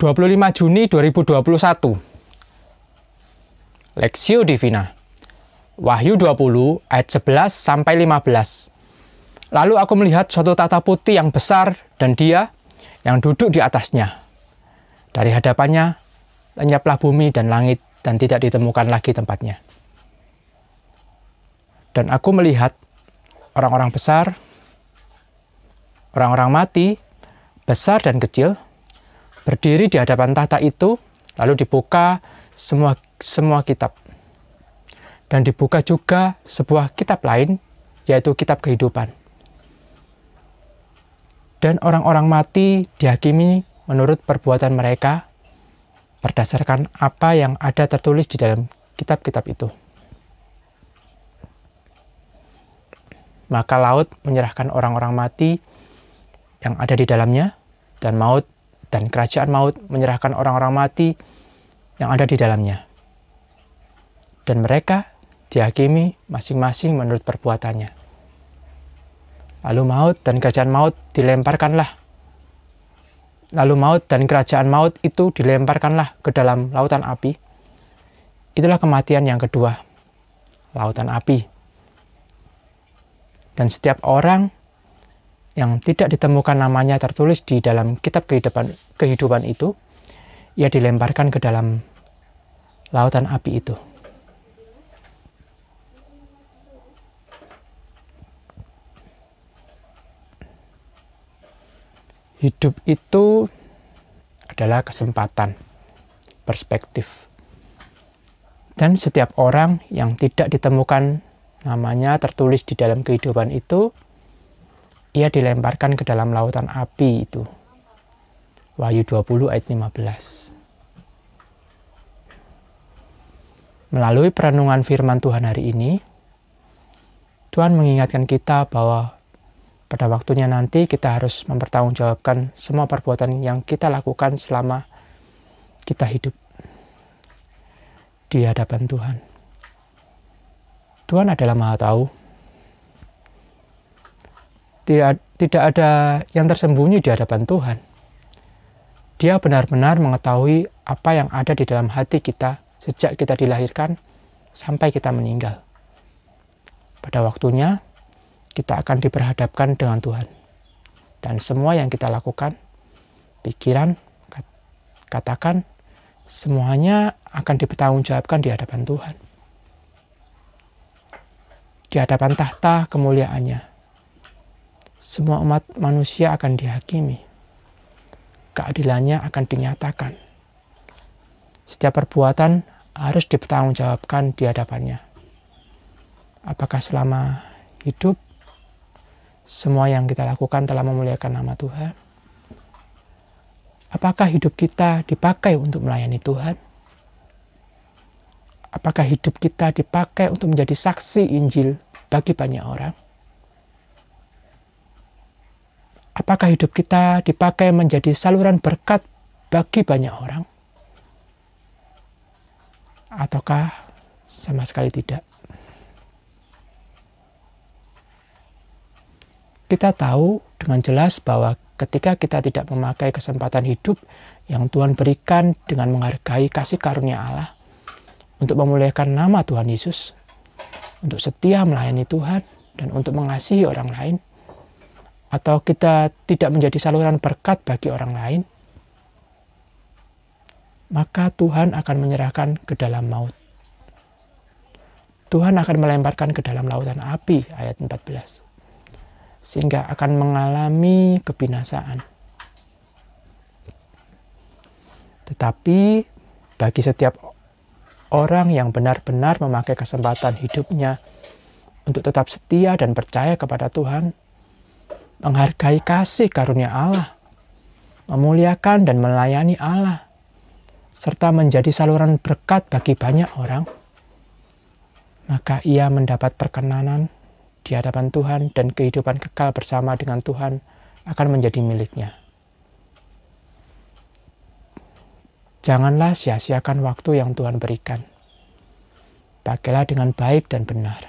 25 Juni 2021. Lexio Divina. Wahyu 20 ayat 11 sampai 15. Lalu aku melihat suatu tata putih yang besar dan dia yang duduk di atasnya. Dari hadapannya lenyaplah bumi dan langit dan tidak ditemukan lagi tempatnya. Dan aku melihat orang-orang besar, orang-orang mati, besar dan kecil, berdiri di hadapan tahta itu, lalu dibuka semua semua kitab. Dan dibuka juga sebuah kitab lain, yaitu kitab kehidupan dan orang-orang mati dihakimi menurut perbuatan mereka berdasarkan apa yang ada tertulis di dalam kitab-kitab itu. Maka laut menyerahkan orang-orang mati yang ada di dalamnya, dan maut dan kerajaan maut menyerahkan orang-orang mati yang ada di dalamnya. Dan mereka dihakimi masing-masing menurut perbuatannya. Lalu maut dan kerajaan maut dilemparkanlah. Lalu maut dan kerajaan maut itu dilemparkanlah ke dalam lautan api. Itulah kematian yang kedua, lautan api. Dan setiap orang yang tidak ditemukan namanya tertulis di dalam kitab kehidupan, kehidupan itu, ia dilemparkan ke dalam lautan api itu. hidup itu adalah kesempatan, perspektif. Dan setiap orang yang tidak ditemukan namanya tertulis di dalam kehidupan itu, ia dilemparkan ke dalam lautan api itu. Wahyu 20 ayat 15. Melalui perenungan firman Tuhan hari ini, Tuhan mengingatkan kita bahwa pada waktunya nanti kita harus mempertanggungjawabkan semua perbuatan yang kita lakukan selama kita hidup di hadapan Tuhan. Tuhan adalah Maha Tahu. Tidak, tidak ada yang tersembunyi di hadapan Tuhan. Dia benar-benar mengetahui apa yang ada di dalam hati kita sejak kita dilahirkan sampai kita meninggal. Pada waktunya, kita akan diperhadapkan dengan Tuhan. Dan semua yang kita lakukan, pikiran, katakan, semuanya akan dipertanggungjawabkan di hadapan Tuhan. Di hadapan tahta kemuliaannya. Semua umat manusia akan dihakimi. Keadilannya akan dinyatakan. Setiap perbuatan harus dipertanggungjawabkan di hadapannya. Apakah selama hidup semua yang kita lakukan telah memuliakan nama Tuhan? Apakah hidup kita dipakai untuk melayani Tuhan? Apakah hidup kita dipakai untuk menjadi saksi Injil bagi banyak orang? Apakah hidup kita dipakai menjadi saluran berkat bagi banyak orang? Ataukah sama sekali tidak? kita tahu dengan jelas bahwa ketika kita tidak memakai kesempatan hidup yang Tuhan berikan dengan menghargai kasih karunia Allah untuk memuliakan nama Tuhan Yesus, untuk setia melayani Tuhan dan untuk mengasihi orang lain, atau kita tidak menjadi saluran berkat bagi orang lain, maka Tuhan akan menyerahkan ke dalam maut. Tuhan akan melemparkan ke dalam lautan api, ayat 14 sehingga akan mengalami kebinasaan. Tetapi bagi setiap orang yang benar-benar memakai kesempatan hidupnya untuk tetap setia dan percaya kepada Tuhan, menghargai kasih karunia Allah, memuliakan dan melayani Allah, serta menjadi saluran berkat bagi banyak orang, maka ia mendapat perkenanan di hadapan Tuhan dan kehidupan kekal bersama dengan Tuhan akan menjadi miliknya. Janganlah sia-siakan waktu yang Tuhan berikan. Pakailah dengan baik dan benar.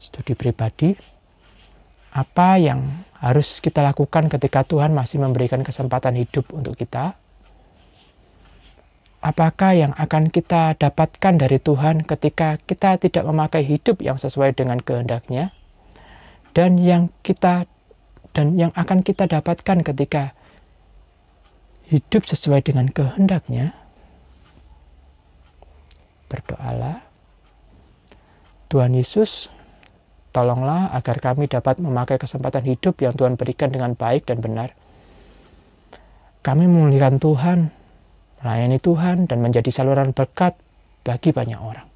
Studi pribadi, Apa yang harus kita lakukan ketika Tuhan masih memberikan kesempatan hidup untuk kita? Apakah yang akan kita dapatkan dari Tuhan ketika kita tidak memakai hidup yang sesuai dengan kehendaknya? Dan yang kita dan yang akan kita dapatkan ketika hidup sesuai dengan kehendaknya? Berdoalah. Tuhan Yesus, tolonglah agar kami dapat memakai kesempatan hidup yang Tuhan berikan dengan baik dan benar. Kami memuliakan Tuhan, melayani Tuhan, dan menjadi saluran berkat bagi banyak orang.